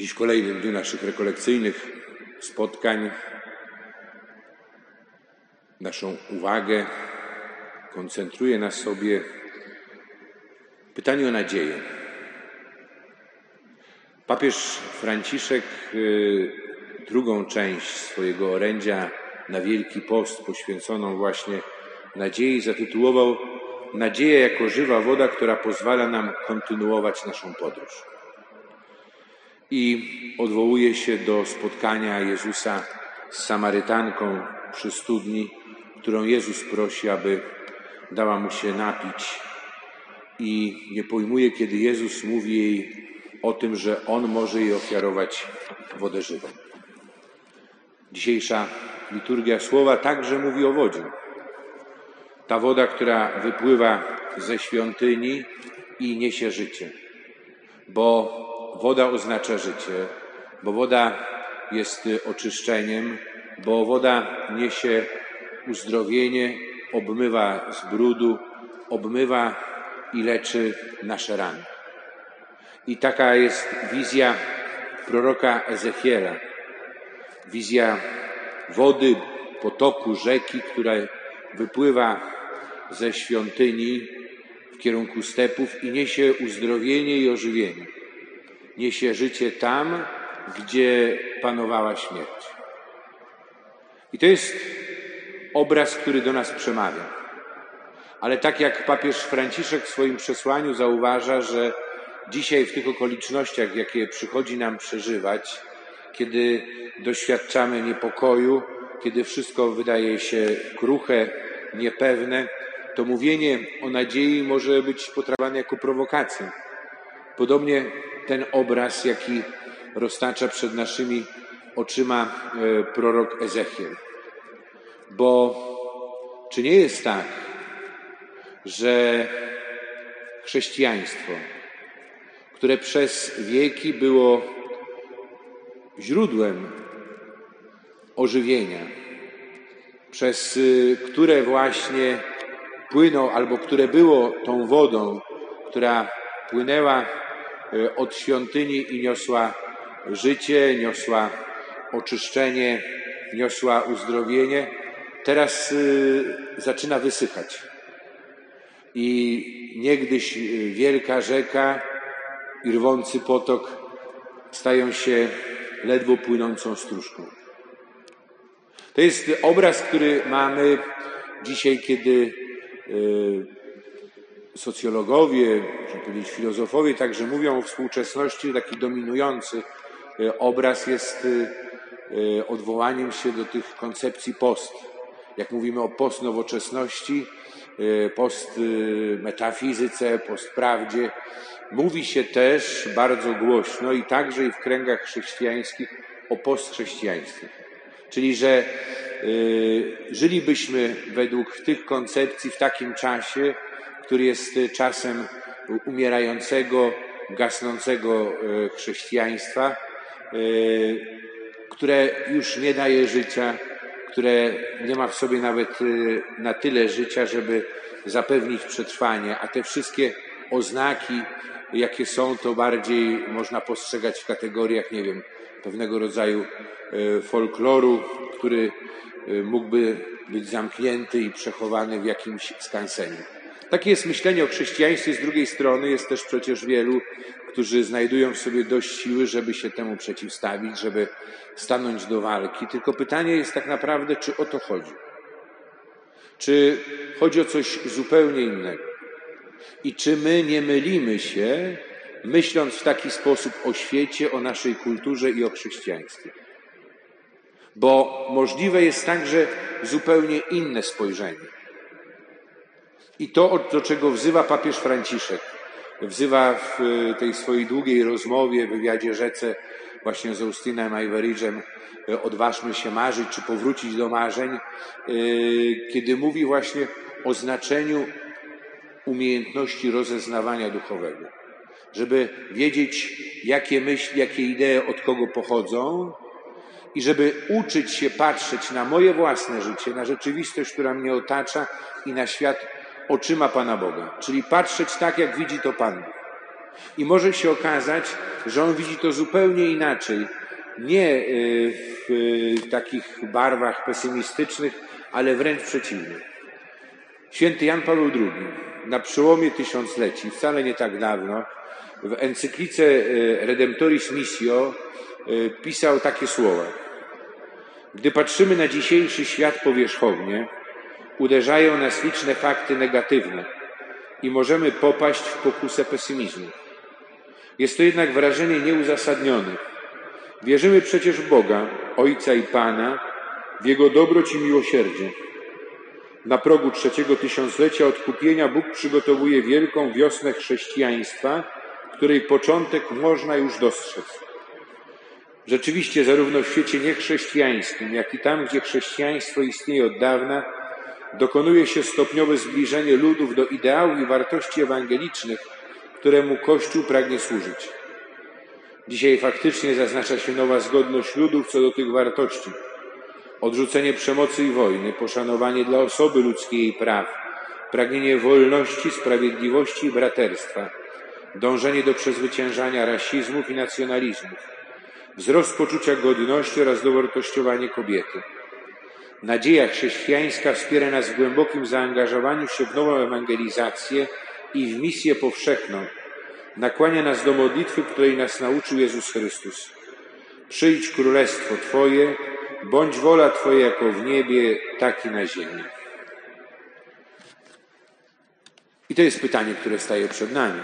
Dziś w kolejnym dniu naszych rekolekcyjnych spotkań naszą uwagę koncentruje na sobie pytanie o nadzieję. Papież Franciszek y, drugą część swojego orędzia na Wielki Post poświęconą właśnie nadziei zatytułował Nadzieja jako żywa woda, która pozwala nam kontynuować naszą podróż i odwołuje się do spotkania Jezusa z Samarytanką przy studni, którą Jezus prosi, aby dała mu się napić. I nie pojmuje, kiedy Jezus mówi jej o tym, że On może jej ofiarować wodę żywą. Dzisiejsza liturgia słowa także mówi o wodzie. Ta woda, która wypływa ze świątyni i niesie życie. Bo woda oznacza życie, bo woda jest oczyszczeniem, bo woda niesie uzdrowienie, obmywa z brudu, obmywa i leczy nasze rany. I taka jest wizja proroka Ezechiela. Wizja wody, potoku, rzeki, która wypływa ze świątyni w kierunku stepów i niesie uzdrowienie i ożywienie niesie życie tam, gdzie panowała śmierć. I to jest obraz, który do nas przemawia. Ale tak jak papież Franciszek w swoim przesłaniu zauważa, że dzisiaj w tych okolicznościach, jakie przychodzi nam przeżywać, kiedy doświadczamy niepokoju, kiedy wszystko wydaje się kruche, niepewne, to mówienie o nadziei może być potraktowane jako prowokacja. Podobnie ten obraz, jaki roztacza przed naszymi oczyma e, prorok Ezechiel. Bo czy nie jest tak, że chrześcijaństwo, które przez wieki było źródłem ożywienia, przez y, które właśnie płynął, albo które było tą wodą, która płynęła od świątyni i niosła życie, niosła oczyszczenie, niosła uzdrowienie, teraz e, zaczyna wysychać. I niegdyś e, wielka rzeka i rwący potok stają się ledwo płynącą stróżką. To jest obraz, który mamy dzisiaj, kiedy socjologowie, można powiedzieć filozofowie także mówią o współczesności, taki dominujący e, obraz jest e, e, odwołaniem się do tych koncepcji post. Jak mówimy o postnowoczesności, postmetafizyce, postprawdzie, mówi się też bardzo głośno i także i w kręgach chrześcijańskich o postchrześcijaństwie. Czyli, że żylibyśmy według tych koncepcji w takim czasie, który jest e, czasem umierającego, gasnącego e, chrześcijaństwa, e, które już nie daje życia, które nie ma w sobie nawet na tyle życia, żeby zapewnić przetrwanie, a te wszystkie oznaki, jakie są, to bardziej można postrzegać w kategoriach, nie wiem, pewnego rodzaju folkloru, który mógłby być zamknięty i przechowany w jakimś skansenie. Takie jest myślenie o chrześcijaństwie. Z drugiej strony jest też przecież wielu, którzy znajdują w sobie dość siły, żeby się temu przeciwstawić, żeby stanąć do walki. Tylko pytanie jest tak naprawdę, czy o to chodzi? Czy chodzi o coś zupełnie innego? I czy my nie mylimy się, myśląc w taki sposób o świecie, o naszej kulturze i o chrześcijaństwie? Bo możliwe jest także zupełnie inne spojrzenie. I to, do czego wzywa papież Franciszek, wzywa w e, tej swojej długiej rozmowie, wywiadzie rzece właśnie z Austinem Ajweridżem, e, odważmy się marzyć, czy powrócić do marzeń, e, kiedy mówi właśnie o znaczeniu umiejętności rozeznawania duchowego. Żeby wiedzieć, jakie myśli, jakie idee od kogo pochodzą, i żeby uczyć się patrzeć na moje własne życie, na rzeczywistość, która mnie otacza i na świat oczyma Pana Boga, czyli patrzeć tak, jak widzi to Pan. I może się okazać, że on widzi to zupełnie inaczej. Nie w takich barwach pesymistycznych, ale wręcz przeciwnie. Święty Jan Paweł II na przełomie tysiącleci, wcale nie tak dawno, w encyklice Redemptoris Missio pisał takie słowa. Gdy patrzymy na dzisiejszy świat powierzchownie, uderzają nas liczne fakty negatywne i możemy popaść w pokusę pesymizmu. Jest to jednak wrażenie nieuzasadnione. Wierzymy przecież w Boga, Ojca i Pana, w Jego dobroć i miłosierdzie. Na progu trzeciego tysiąclecia odkupienia Bóg przygotowuje wielką wiosnę chrześcijaństwa, której początek można już dostrzec. Rzeczywiście, zarówno w świecie niechrześcijańskim, jak i tam, gdzie chrześcijaństwo istnieje od dawna, dokonuje się stopniowe zbliżenie ludów do ideałów i wartości ewangelicznych, któremu Kościół pragnie służyć. Dzisiaj faktycznie zaznacza się nowa zgodność ludów co do tych wartości. Odrzucenie przemocy i wojny, poszanowanie dla osoby ludzkiej i praw, pragnienie wolności, sprawiedliwości i braterstwa, dążenie do przezwyciężania rasizmów i nacjonalizmów, wzrost poczucia godności oraz dowartościowanie kobiety. Nadzieja chrześcijańska wspiera nas w głębokim zaangażowaniu się w nową ewangelizację i w misję powszechną. Nakłania nas do modlitwy, której nas nauczył Jezus Chrystus. Przyjdź królestwo Twoje, bądź wola Twoja jako w niebie, tak i na ziemi. I to jest pytanie, które staje przed nami.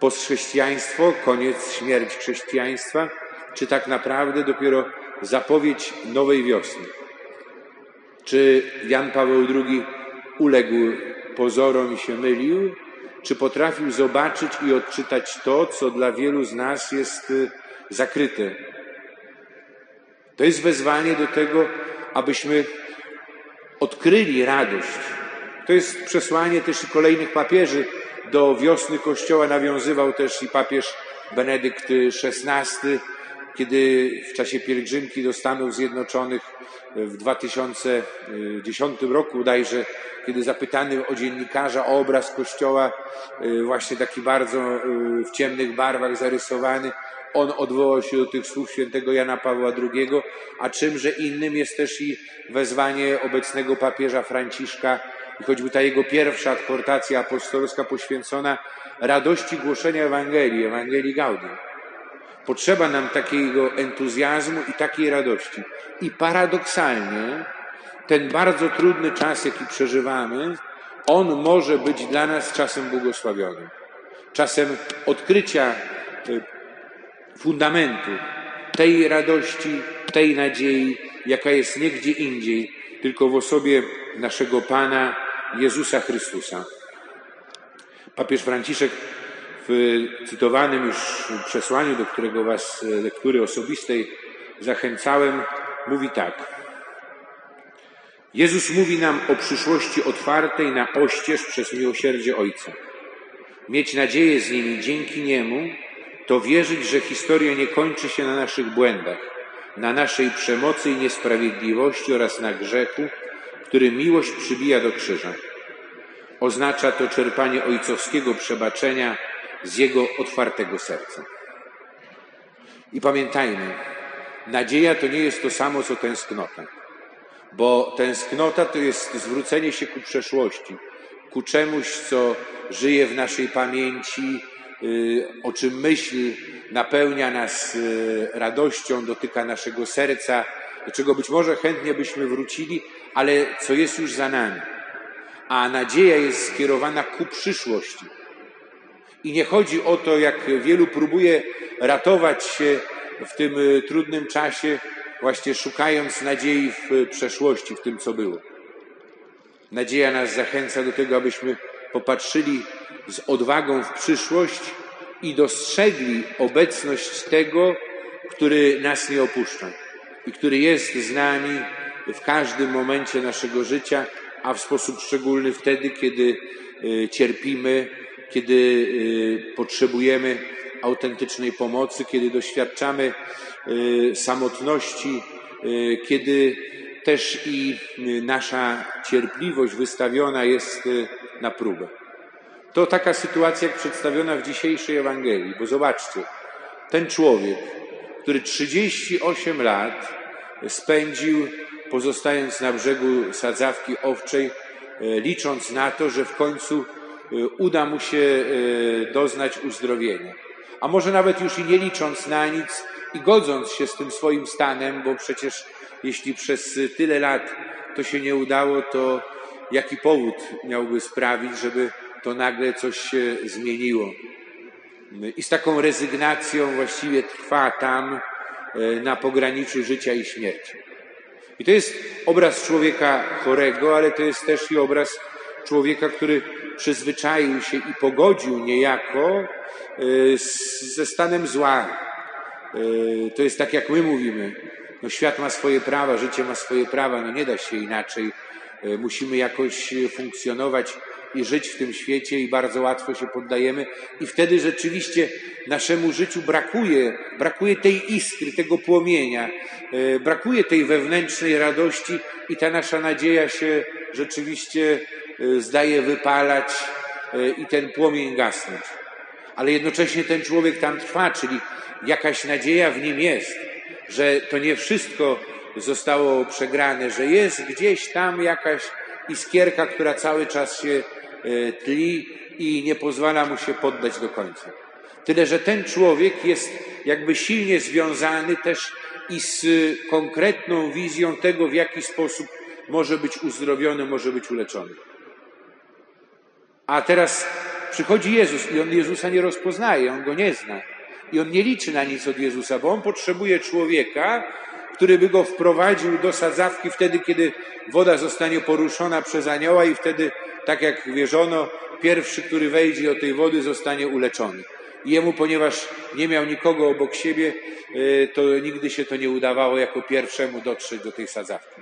Postchrześcijaństwo, koniec, śmierć chrześcijaństwa, czy tak naprawdę dopiero zapowiedź nowej wiosny? Czy Jan Paweł II uległ pozorom i się mylił? Czy potrafił zobaczyć i odczytać to, co dla wielu z nas jest y, zakryte? To jest wezwanie do tego, abyśmy odkryli radość. To jest przesłanie też i kolejnych papieży do wiosny Kościoła nawiązywał też i papież Benedykt XVI, kiedy w czasie pielgrzymki do Stanów Zjednoczonych w 2010 roku bodajże, kiedy zapytany o dziennikarza o obraz Kościoła, y, właśnie taki bardzo y, w ciemnych barwach zarysowany, on odwołał się do tych słów świętego Jana Pawła II, a czymże innym jest też i wezwanie obecnego papieża Franciszka i choćby ta jego pierwsza adhortacja apostolska poświęcona radości głoszenia Ewangelii, Ewangelii Gaudium. Potrzeba nam takiego entuzjazmu i takiej radości. I paradoksalnie ten bardzo trudny czas, jaki przeżywamy, on może być dla nas czasem błogosławionym. Czasem odkrycia y, fundamentu tej radości, tej nadziei, jaka jest nie gdzie indziej, tylko w osobie naszego Pana Jezusa Chrystusa. Papież Franciszek w cytowanym już przesłaniu, do którego Was lektury osobistej zachęcałem, mówi tak. Jezus mówi nam o przyszłości otwartej na oścież przez miłosierdzie Ojca. Mieć nadzieję z nimi dzięki Niemu to wierzyć, że historia nie kończy się na naszych błędach, na naszej przemocy i niesprawiedliwości oraz na grzechu, który miłość przybija do krzyża. Oznacza to czerpanie ojcowskiego przebaczenia z jego otwartego serca. I pamiętajmy, nadzieja to nie jest to samo co tęsknota, bo tęsknota to jest zwrócenie się ku przeszłości, ku czemuś, co żyje w naszej pamięci, y, o czym myśl napełnia nas y, radością, dotyka naszego serca, do czego być może chętnie byśmy wrócili, ale co jest już za nami. A nadzieja jest skierowana ku przyszłości. I nie chodzi o to, jak wielu próbuje ratować się w tym y, trudnym czasie, właśnie szukając nadziei w przeszłości, w tym, co było. Nadzieja nas zachęca do tego, abyśmy popatrzyli z odwagą w przyszłość i dostrzegli obecność tego, który nas nie opuszcza i który jest z nami w każdym momencie naszego życia, a w sposób szczególny wtedy, kiedy y, cierpimy, kiedy y, potrzebujemy autentycznej pomocy, kiedy doświadczamy y, samotności, kiedy też i nasza cierpliwość wystawiona jest na próbę. to taka sytuacja jak przedstawiona w dzisiejszej Ewangelii, bo zobaczcie, ten człowiek, który 38 lat spędził pozostając na brzegu sadzawki owczej, licząc na to, że w końcu uda mu się e, doznać uzdrowienia. A może nawet już i nie licząc na nic i godząc się z tym swoim stanem, bo przecież jeśli przez tyle lat to się nie udało, to jaki powód miałby sprawić, żeby to nagle coś się zmieniło. I z taką rezygnacją właściwie trwa tam na pograniczu życia i śmierci. I to jest obraz człowieka chorego, ale to jest też i obraz człowieka, który przyzwyczaił się i pogodził niejako e, ze stanem zła. E, to jest tak, jak my mówimy. No, świat ma swoje prawa, życie ma swoje prawa, no nie da się inaczej. E, musimy jakoś funkcjonować i żyć w tym świecie i bardzo łatwo się poddajemy i wtedy rzeczywiście naszemu życiu brakuje, brakuje tej iskry, tego płomienia, brakuje tej wewnętrznej radości i ta nasza nadzieja się rzeczywiście zdaje wypalać e, i ten płomień gasnąć. Ale jednocześnie ten człowiek tam trwa, czyli jakaś nadzieja w nim jest, że to nie wszystko zostało przegrane, że jest gdzieś tam jakaś iskierka, która cały czas się E, tli i nie pozwala mu się poddać do końca. Tyle, że ten człowiek jest jakby silnie związany też i z konkretną wizją tego, w jaki sposób może być uzdrowiony, może być uleczony. A teraz przychodzi Jezus i on Jezusa nie rozpoznaje, on go nie zna. I on nie liczy na nic od Jezusa, bo on potrzebuje człowieka, który by go wprowadził do sadzawki wtedy, kiedy woda zostanie poruszona przez anioła i wtedy tak jak wierzono, pierwszy, który wejdzie do tej wody, zostanie uleczony. I jemu, ponieważ nie miał nikogo obok siebie, e, to nigdy się to nie udawało jako pierwszemu dotrzeć do tej sadzawki.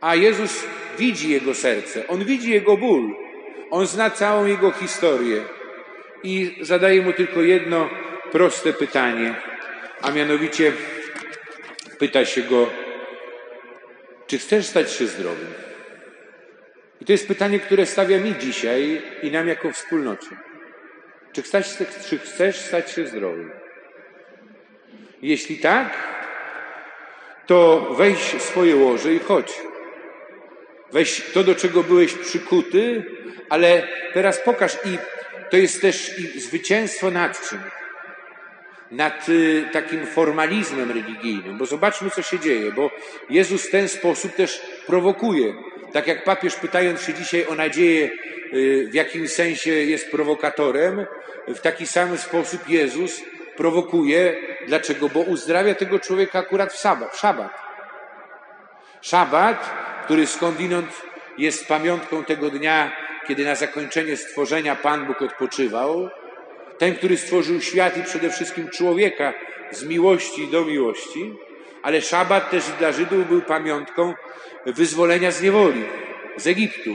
A Jezus widzi jego serce, on widzi jego ból, on zna całą jego historię i zadaje mu tylko jedno proste pytanie, a mianowicie pyta się go, czy chcesz stać się zdrowym? I to jest pytanie, które stawia mi dzisiaj i nam jako wspólnocie. Czy chcesz, czy chcesz stać się zdrowym? Jeśli tak, to weź swoje łoże i chodź. Weź to, do czego byłeś przykuty, ale teraz pokaż i to jest też i zwycięstwo nad czym? Nad y, takim formalizmem religijnym, bo zobaczmy, co się dzieje, bo Jezus w ten sposób też prowokuje. Tak jak papież pytając się dzisiaj o nadzieję, y, w jakim sensie jest prowokatorem, w taki sam sposób Jezus prowokuje. Dlaczego? Bo uzdrawia tego człowieka akurat w sabat. W szabat. Szabat, który skądinąd jest pamiątką tego dnia, kiedy na zakończenie stworzenia Pan Bóg odpoczywał. Ten, który stworzył świat i przede wszystkim człowieka z miłości do miłości, ale szabat też dla Żydów był pamiątką wyzwolenia z niewoli, z Egiptu.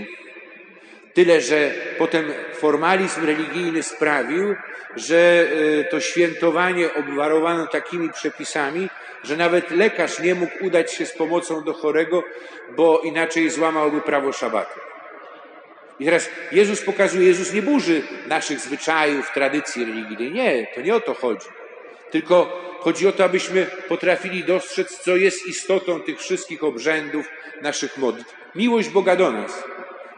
Tyle, że potem formalizm religijny sprawił, że e, to świętowanie obwarowano takimi przepisami, że nawet lekarz nie mógł udać się z pomocą do chorego, bo inaczej złamałby prawo szabatu. I teraz Jezus pokazuje, Jezus nie burzy naszych zwyczajów, tradycji religijnej. Nie, to nie o to chodzi. Tylko chodzi o to, abyśmy potrafili dostrzec, co jest istotą tych wszystkich obrzędów, naszych modlitw. Miłość Boga do nas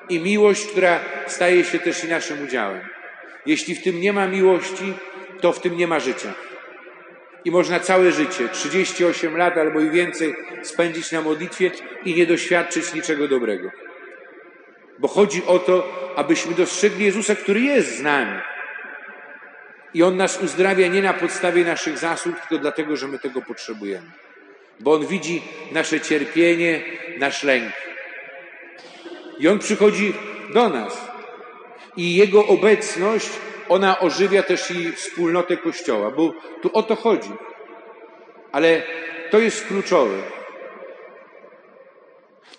i miłość, która staje się też i naszym udziałem. Jeśli w tym nie ma miłości, to w tym nie ma życia. I można całe życie, 38 lat albo i więcej, spędzić na modlitwie i nie doświadczyć niczego dobrego. Bo chodzi o to, abyśmy dostrzegli Jezusa, który jest z nami. I On nas uzdrawia nie na podstawie naszych zasług, tylko dlatego, że my tego potrzebujemy bo On widzi nasze cierpienie, nasz lęk. I On przychodzi do nas. I Jego obecność, ona ożywia też i wspólnotę Kościoła, bo tu o to chodzi. Ale to jest kluczowe.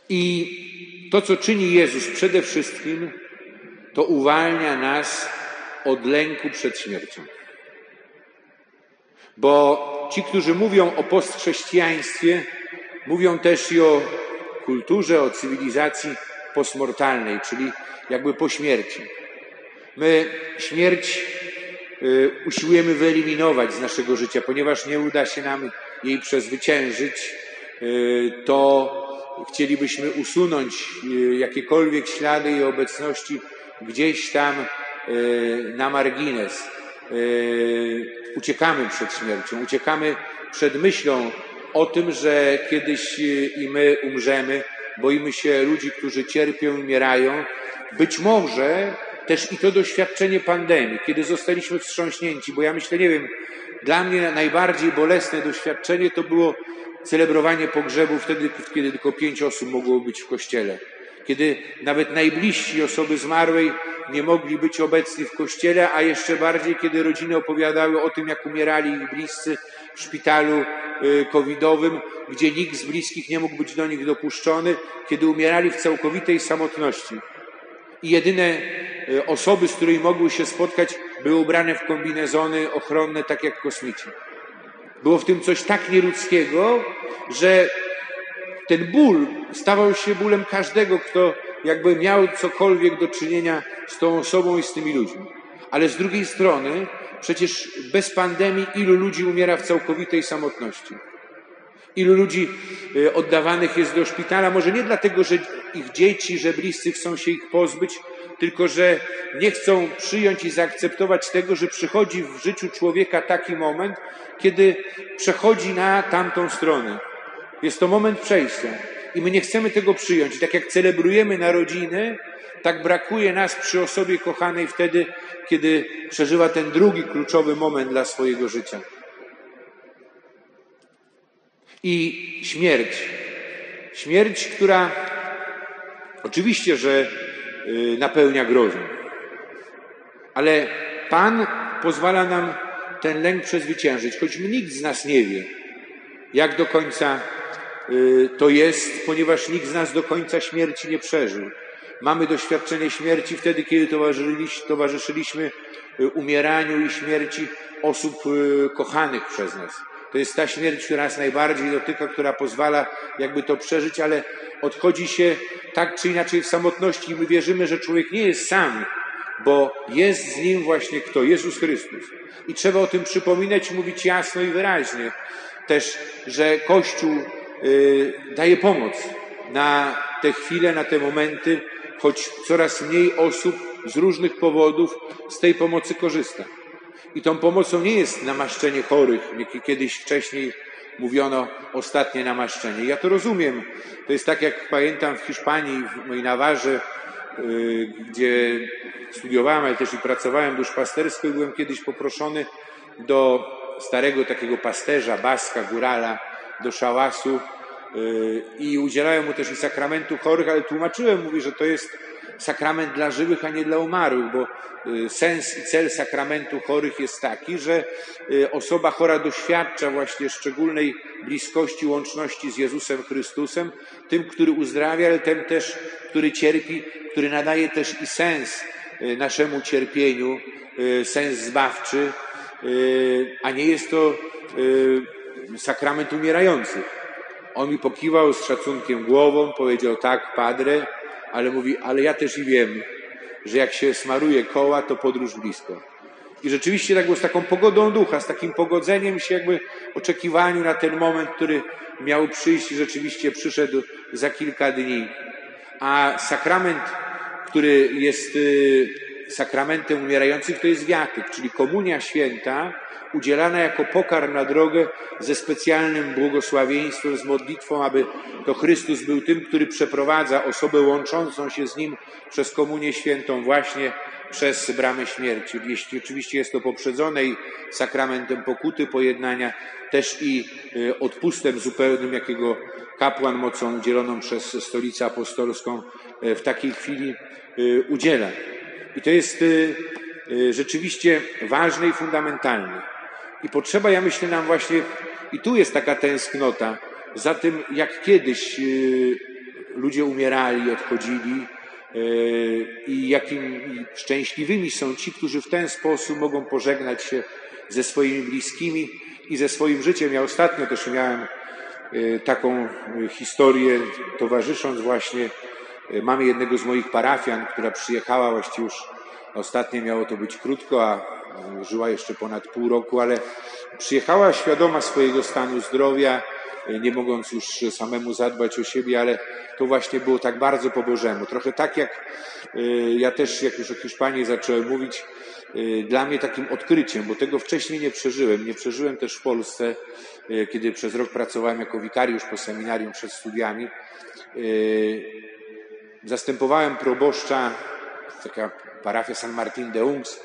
I to, co czyni Jezus przede wszystkim, to uwalnia nas od lęku przed śmiercią. Bo ci, którzy mówią o postchrześcijaństwie, mówią też i o kulturze, o cywilizacji postmortalnej, czyli jakby po śmierci. My śmierć y, usiłujemy wyeliminować z naszego życia, ponieważ nie uda się nam jej przezwyciężyć, y, to chcielibyśmy usunąć y, jakiekolwiek ślady jej obecności gdzieś tam na margines. Uciekamy przed śmiercią, uciekamy przed myślą o tym, że kiedyś i my umrzemy, boimy się ludzi, którzy cierpią, umierają. Być może też i to doświadczenie pandemii, kiedy zostaliśmy wstrząśnięci, bo ja myślę, nie wiem, dla mnie najbardziej bolesne doświadczenie to było celebrowanie pogrzebu wtedy, kiedy tylko pięć osób mogło być w kościele. Kiedy nawet najbliżsi osoby zmarłej nie mogli być obecni w kościele, a jeszcze bardziej, kiedy rodziny opowiadały o tym, jak umierali ich bliscy w szpitalu y, covidowym, gdzie nikt z bliskich nie mógł być do nich dopuszczony, kiedy umierali w całkowitej samotności. I jedyne y, osoby, z którymi mogły się spotkać, były ubrane w kombinezony ochronne, tak jak kosmici. Było w tym coś tak nieludzkiego, że ten ból stawał się bólem każdego, kto jakby miał cokolwiek do czynienia z tą osobą i z tymi ludźmi. Ale z drugiej strony, przecież bez pandemii ilu ludzi umiera w całkowitej samotności? Ilu ludzi y, oddawanych jest do szpitala? Może nie dlatego, że ich dzieci, że bliscy chcą się ich pozbyć, tylko że nie chcą przyjąć i zaakceptować tego, że przychodzi w życiu człowieka taki moment, kiedy przechodzi na tamtą stronę. Jest to moment przejścia. I my nie chcemy tego przyjąć. I tak jak celebrujemy narodziny, tak brakuje nas przy osobie kochanej wtedy, kiedy przeżywa ten drugi kluczowy moment dla swojego życia. I śmierć. Śmierć, która oczywiście, że y, napełnia grozą. Ale Pan pozwala nam ten lęk przezwyciężyć, choćby nikt z nas nie wie, jak do końca to jest, ponieważ nikt z nas do końca śmierci nie przeżył. Mamy doświadczenie śmierci wtedy, kiedy towarzyszyliśmy y, umieraniu i śmierci osób kochanych przez nas. To jest ta śmierć, która nas najbardziej dotyka, która pozwala jakby to przeżyć, ale odchodzi się tak czy inaczej w samotności i my wierzymy, że człowiek nie jest sam, bo jest z nim właśnie kto? Jezus Chrystus. I trzeba o tym przypominać mówić jasno i wyraźnie. Też, że Kościół y, daje pomoc na te chwile, na te momenty, choć coraz mniej osób z różnych powodów z tej pomocy korzysta. I tą pomocą nie jest namaszczenie chorych. Kiedyś wcześniej mówiono ostatnie namaszczenie. Ja to rozumiem. To jest tak, jak pamiętam w Hiszpanii, w mojej Nawarze, y, gdzie studiowałem, ale też i pracowałem duszpastersko i byłem kiedyś poproszony do starego takiego pasterza, baska, górala, do szałasu y, i udzielałem mu też i sakramentu chorych, ale tłumaczyłem, mówi, że to jest sakrament dla żywych, a nie dla umarłych, bo y, sens i cel sakramentu chorych jest taki, że y, osoba chora doświadcza właśnie szczególnej bliskości, łączności z Jezusem Chrystusem, tym, który uzdrawia, ale tym też, który cierpi, który nadaje też i sens naszemu cierpieniu, sens zbawczy, a nie jest to sakrament umierających. On mi pokiwał z szacunkiem głową, powiedział tak, Padre, ale mówi, ale ja też i wiem, że jak się smaruje koła, to podróż blisko. I rzeczywiście tak było z taką pogodą ducha, z takim pogodzeniem się jakby oczekiwaniu na ten moment, który miał przyjść i rzeczywiście przyszedł za kilka dni. A sakrament, który jest y, sakramentem umierających, to jest wiatyk, czyli komunia święta, udzielana jako pokarm na drogę ze specjalnym błogosławieństwem, z modlitwą, aby to Chrystus był tym, który przeprowadza osobę łączącą się z Nim przez komunię świętą właśnie przez bramę śmierci. Jeśli oczywiście jest to poprzedzone i sakramentem pokuty, pojednania, też i y, odpustem zupełnym, jakiego kapłan mocą udzieloną przez stolicę apostolską y, w takiej chwili y, udziela. I to jest rzeczywiście ważne i fundamentalne. I potrzeba, ja myślę, nam właśnie, i tu jest taka tęsknota za tym, jak kiedyś y, ludzie umierali, odchodzili y, i jakim szczęśliwymi są ci, którzy w ten sposób mogą pożegnać się ze swoimi bliskimi i ze swoim życiem. Ja ostatnio też miałem y, taką historię, towarzysząc właśnie mamy jednego z moich parafian, która przyjechała właściwie już Ostatnie miało to być krótko, a żyła jeszcze ponad pół roku, ale przyjechała świadoma swojego stanu zdrowia, nie mogąc już samemu zadbać o siebie, ale to właśnie było tak bardzo po Bożemu. Trochę tak jak ja też, jak już o Hiszpanii zacząłem mówić, dla mnie takim odkryciem, bo tego wcześniej nie przeżyłem. Nie przeżyłem też w Polsce, kiedy przez rok pracowałem jako wikariusz po seminarium przed studiami. Zastępowałem proboszcza, taka parafia San Martín de Ungs,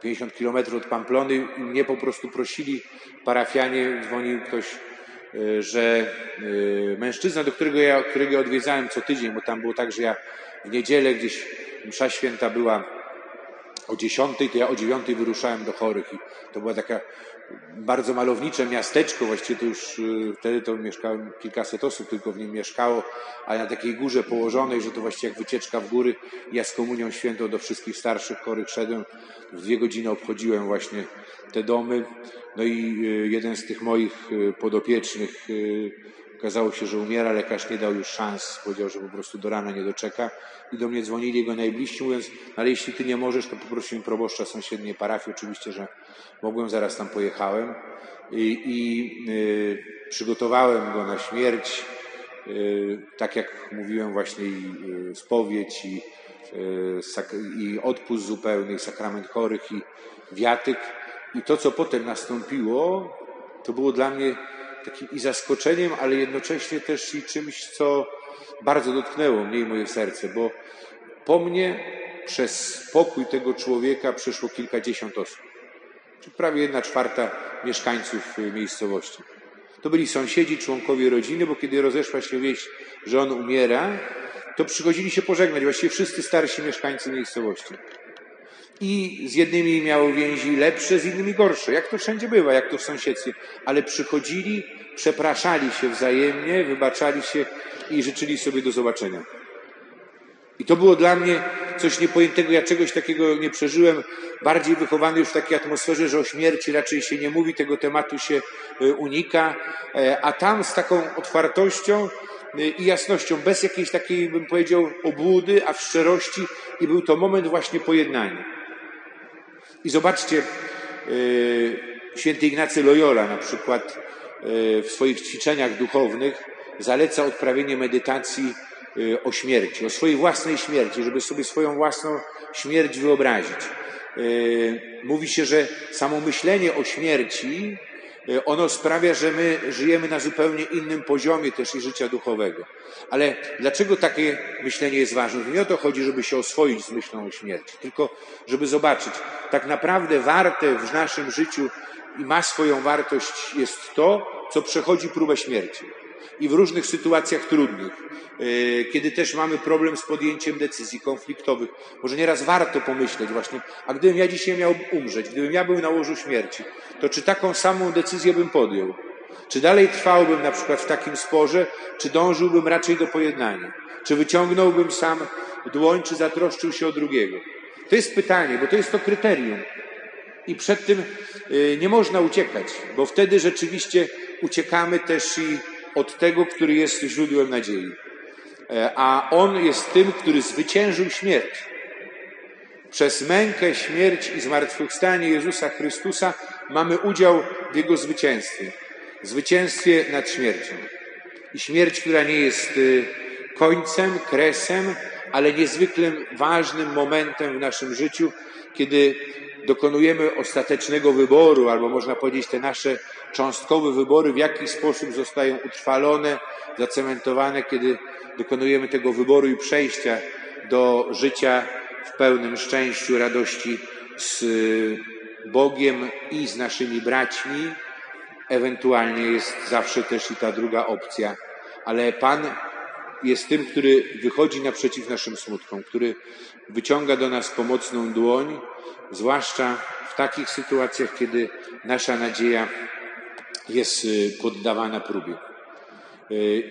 50 kilometrów od Pamplony i mnie po prostu prosili parafianie, dzwonił ktoś, że mężczyzna, do którego ja, którego odwiedzałem co tydzień, bo tam było tak, że ja w niedzielę gdzieś msza święta była o dziesiątej, to ja o dziewiątej wyruszałem do chorych i to była taka bardzo malownicze miasteczko, właściwie to już wtedy to mieszkałem kilkaset osób, tylko w nim mieszkało, ale na takiej górze położonej, że to właściwie jak wycieczka w góry. Ja z komunią świętą do wszystkich starszych chorych szedłem. W dwie godziny obchodziłem właśnie te domy. No i jeden z tych moich podopiecznych Okazało się, że umiera, lekarz nie dał już szans, powiedział, że po prostu do rana nie doczeka. I do mnie dzwonili jego najbliżsi, mówiąc, ale jeśli ty nie możesz, to poprosiłem proboszcza sąsiedniej parafii. Oczywiście, że mogłem, zaraz tam pojechałem i, i y, przygotowałem go na śmierć. Y, tak jak mówiłem właśnie i y, spowiedź i, i odpust zupełny, i sakrament chorych, i wiatyk. I to, co potem nastąpiło, to było dla mnie takim i zaskoczeniem, ale jednocześnie też i czymś, co bardzo dotknęło mnie i moje serce, bo po mnie przez pokój tego człowieka przeszło kilkadziesiąt osób. Czyli prawie jedna czwarta mieszkańców miejscowości. To byli sąsiedzi, członkowie rodziny, bo kiedy rozeszła się wieść, że on umiera, to przychodzili się pożegnać właściwie wszyscy starsi mieszkańcy miejscowości. I z jednymi miało więzi lepsze, z innymi gorsze. Jak to wszędzie bywa, jak to w sąsiedztwie. Ale przychodzili, przepraszali się wzajemnie, wybaczali się i życzyli sobie do zobaczenia. I to było dla mnie coś niepojętego. Ja czegoś takiego nie przeżyłem. Bardziej wychowany już w takiej atmosferze, że o śmierci raczej się nie mówi, tego tematu się unika. A tam z taką otwartością i jasnością, bez jakiejś takiej, bym powiedział, obłudy, a w szczerości. I był to moment właśnie pojednania. I zobaczcie, święty Ignacy Loyola na przykład w swoich ćwiczeniach duchownych zaleca odprawienie medytacji o śmierci, o swojej własnej śmierci, żeby sobie swoją własną śmierć wyobrazić. Mówi się, że samo myślenie o śmierci, ono sprawia, że my żyjemy na zupełnie innym poziomie też i życia duchowego. Ale dlaczego takie myślenie jest ważne? Nie o to chodzi, żeby się oswoić z myślą o śmierci, tylko żeby zobaczyć, tak naprawdę warte w naszym życiu i ma swoją wartość jest to, co przechodzi próbę śmierci. I w różnych sytuacjach trudnych, kiedy też mamy problem z podjęciem decyzji konfliktowych, może nieraz warto pomyśleć właśnie, a gdybym ja dzisiaj miał umrzeć, gdybym ja był na łożu śmierci, to czy taką samą decyzję bym podjął? Czy dalej trwałbym na przykład w takim sporze, czy dążyłbym raczej do pojednania? Czy wyciągnąłbym sam dłoń, czy zatroszczył się o drugiego? To jest pytanie, bo to jest to kryterium. I przed tym nie można uciekać, bo wtedy rzeczywiście uciekamy też i od tego, który jest źródłem nadziei. A On jest tym, który zwyciężył śmierć. Przez mękę, śmierć i zmartwychwstanie Jezusa Chrystusa mamy udział w Jego zwycięstwie. Zwycięstwie nad śmiercią. I śmierć, która nie jest końcem, kresem, ale niezwykle ważnym momentem w naszym życiu, kiedy dokonujemy ostatecznego wyboru, albo można powiedzieć, te nasze cząstkowe wybory, w jaki sposób zostają utrwalone, zacementowane, kiedy dokonujemy tego wyboru i przejścia do życia w pełnym szczęściu, radości z Bogiem i z naszymi braćmi. Ewentualnie jest zawsze też i ta druga opcja, ale Pan jest tym, który wychodzi naprzeciw naszym smutkom, który wyciąga do nas pomocną dłoń, zwłaszcza w takich sytuacjach, kiedy nasza nadzieja jest poddawana próbie.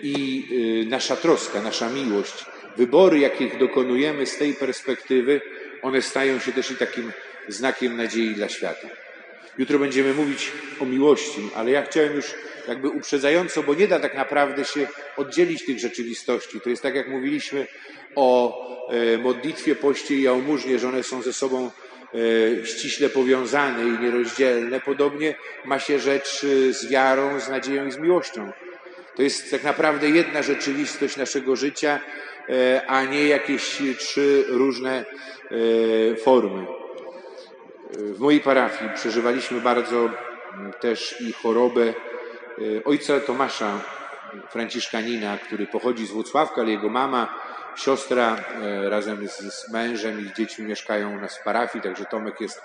I nasza troska, nasza miłość, wybory, jakich dokonujemy z tej perspektywy, one stają się też i takim znakiem nadziei dla świata. Jutro będziemy mówić o miłości, ale ja chciałem już jakby uprzedzająco, bo nie da tak naprawdę się oddzielić tych rzeczywistości. To jest tak, jak mówiliśmy o e, modlitwie, poście i jałmużnie, że one są ze sobą e, ściśle powiązane i nierozdzielne. Podobnie ma się rzecz e, z wiarą, z nadzieją i z miłością. To jest tak naprawdę jedna rzeczywistość naszego życia, a nie jakieś trzy różne formy. W mojej parafii przeżywaliśmy bardzo też i chorobę ojca Tomasza Franciszkanina, który pochodzi z Włocławka, ale jego mama, siostra e, razem z, z mężem i dziećmi mieszkają u nas w parafii, także Tomek jest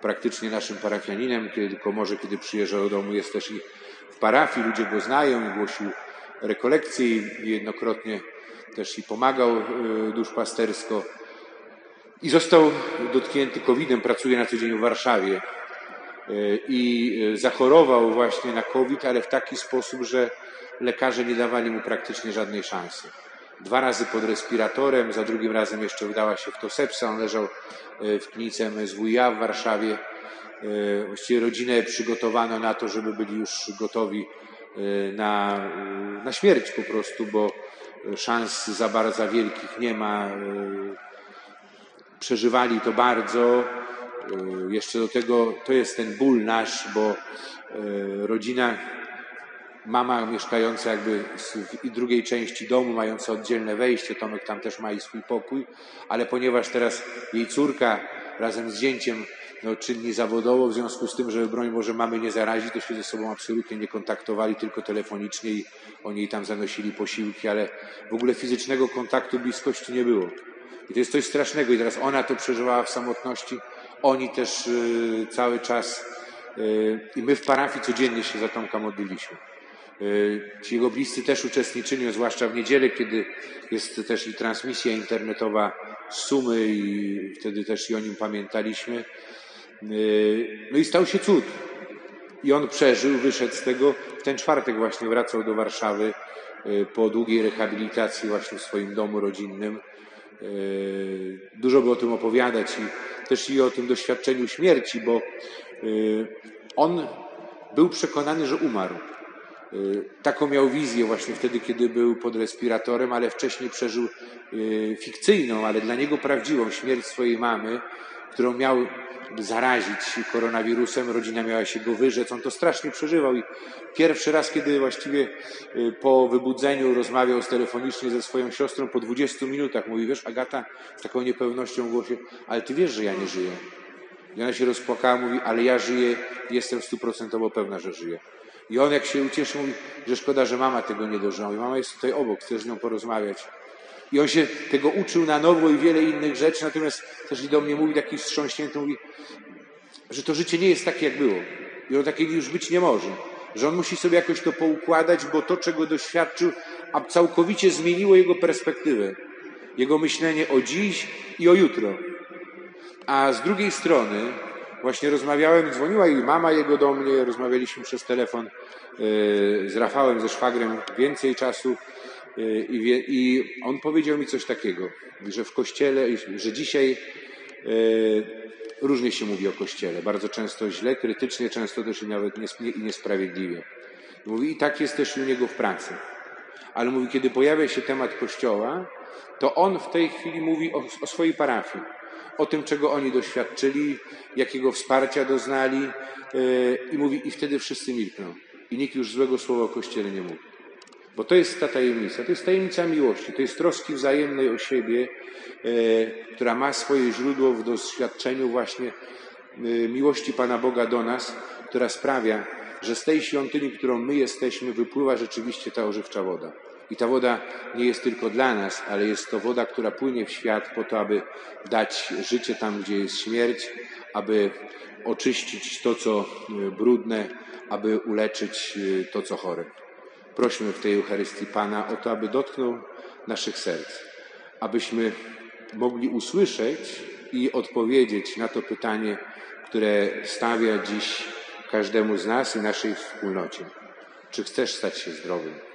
praktycznie naszym parafianinem, kiedy tylko może, kiedy przyjeżdża do domu, jest też i w parafii, ludzie go znają i głosił rekolekcje i jednokrotnie też i pomagał e, duszpastersko. I został dotknięty COVID-em, pracuje na co dzień w Warszawie. E, I zachorował właśnie na COVID, ale w taki sposób, że lekarze nie dawali mu praktycznie żadnej szansy. Dwa razy pod respiratorem, za drugim razem jeszcze udała się w to sepsa. On leżał e, w klinice MSWiA w Warszawie. E, właściwie rodzinę przygotowano na to, żeby byli już gotowi e, na, na śmierć po prostu, bo szans za bardzo wielkich nie ma. Przeżywali to bardzo. Jeszcze do tego to jest ten ból nasz, bo rodzina mama mieszkająca jakby w drugiej części domu, mająca oddzielne wejście, Tomek tam też ma i swój pokój, ale ponieważ teraz jej córka razem z zięciem no, czynni zawodowo, w związku z tym, że broń może mamy nie zarazić, to się ze sobą absolutnie nie kontaktowali, tylko telefonicznie i oni tam zanosili posiłki, ale w ogóle fizycznego kontaktu, bliskości nie było. I to jest coś strasznego i teraz ona to przeżywała w samotności, oni też y, cały czas y, i my w parafii codziennie się za Tomka modliliśmy. E, ci jego bliscy też uczestniczyli, zwłaszcza w niedzielę, kiedy jest też i transmisja internetowa z Sumy i wtedy też i o nim pamiętaliśmy. No i stał się cud. I on przeżył, wyszedł z tego. W ten czwartek właśnie wracał do Warszawy po długiej rehabilitacji właśnie w swoim domu rodzinnym. Dużo by o tym opowiadać i też i o tym doświadczeniu śmierci, bo on był przekonany, że umarł. Y, taką miał wizję właśnie wtedy, kiedy był pod respiratorem, ale wcześniej przeżył y, fikcyjną, ale dla niego prawdziwą śmierć swojej mamy, którą miał zarazić koronawirusem. Rodzina miała się go wyrzec. On to strasznie przeżywał i pierwszy raz, kiedy właściwie y, po wybudzeniu rozmawiał telefonicznie ze swoją siostrą po 20 minutach, mówi, wiesz, Agata z taką niepewnością w głosie, ale ty wiesz, że ja nie żyję. I ona się rozpłakała, mówi, ale ja żyję, jestem stuprocentowo pewna, że żyję. I on jak się ucieszył, mówi, że szkoda, że mama tego nie dożyła. I mama jest tutaj obok, chce z nią porozmawiać. I on się tego uczył na nowo i wiele innych rzeczy, natomiast też i do mnie mówi taki wstrząśnięty, mówi, że to życie nie jest takie, jak było. I on takie już być nie może. Że on musi sobie jakoś to poukładać, bo to, czego doświadczył, a całkowicie zmieniło jego perspektywę. Jego myślenie o dziś i o jutro. A z drugiej strony, Właśnie rozmawiałem, dzwoniła i mama jego do mnie, rozmawialiśmy przez telefon e, z Rafałem, ze szwagrem więcej czasu e, i, on powiedział mi coś takiego, że w kościele, że dzisiaj e, różnie się mówi o kościele, bardzo często źle, krytycznie, często też i nawet niesprawiedliwie. Mówi, i tak jest też u niego w pracy. Ale mówi, kiedy pojawia się temat kościoła, to on w tej chwili mówi o, o swojej parafii o tym, czego oni doświadczyli, jakiego wsparcia doznali e, i mówi, i wtedy wszyscy milkną. I nikt już złego słowa o Kościele nie mówi. Bo to jest ta tajemnica, to jest tajemnica miłości, to jest troski wzajemnej o siebie, e, która ma swoje źródło w doświadczeniu właśnie e, miłości Pana Boga do nas, która sprawia, że z tej świątyni, którą my jesteśmy, wypływa rzeczywiście ta ożywcza woda. I ta woda nie jest tylko dla nas, ale jest to woda, która płynie w świat po to, aby dać życie tam, gdzie jest śmierć, aby oczyścić to, co e, brudne, aby uleczyć to, co chore. Prośmy w tej Eucharystii Pana o to, aby dotknął naszych serc, abyśmy mogli usłyszeć i odpowiedzieć na to pytanie, które stawia dziś każdemu z nas i naszej wspólnocie. Czy chcesz stać się zdrowym?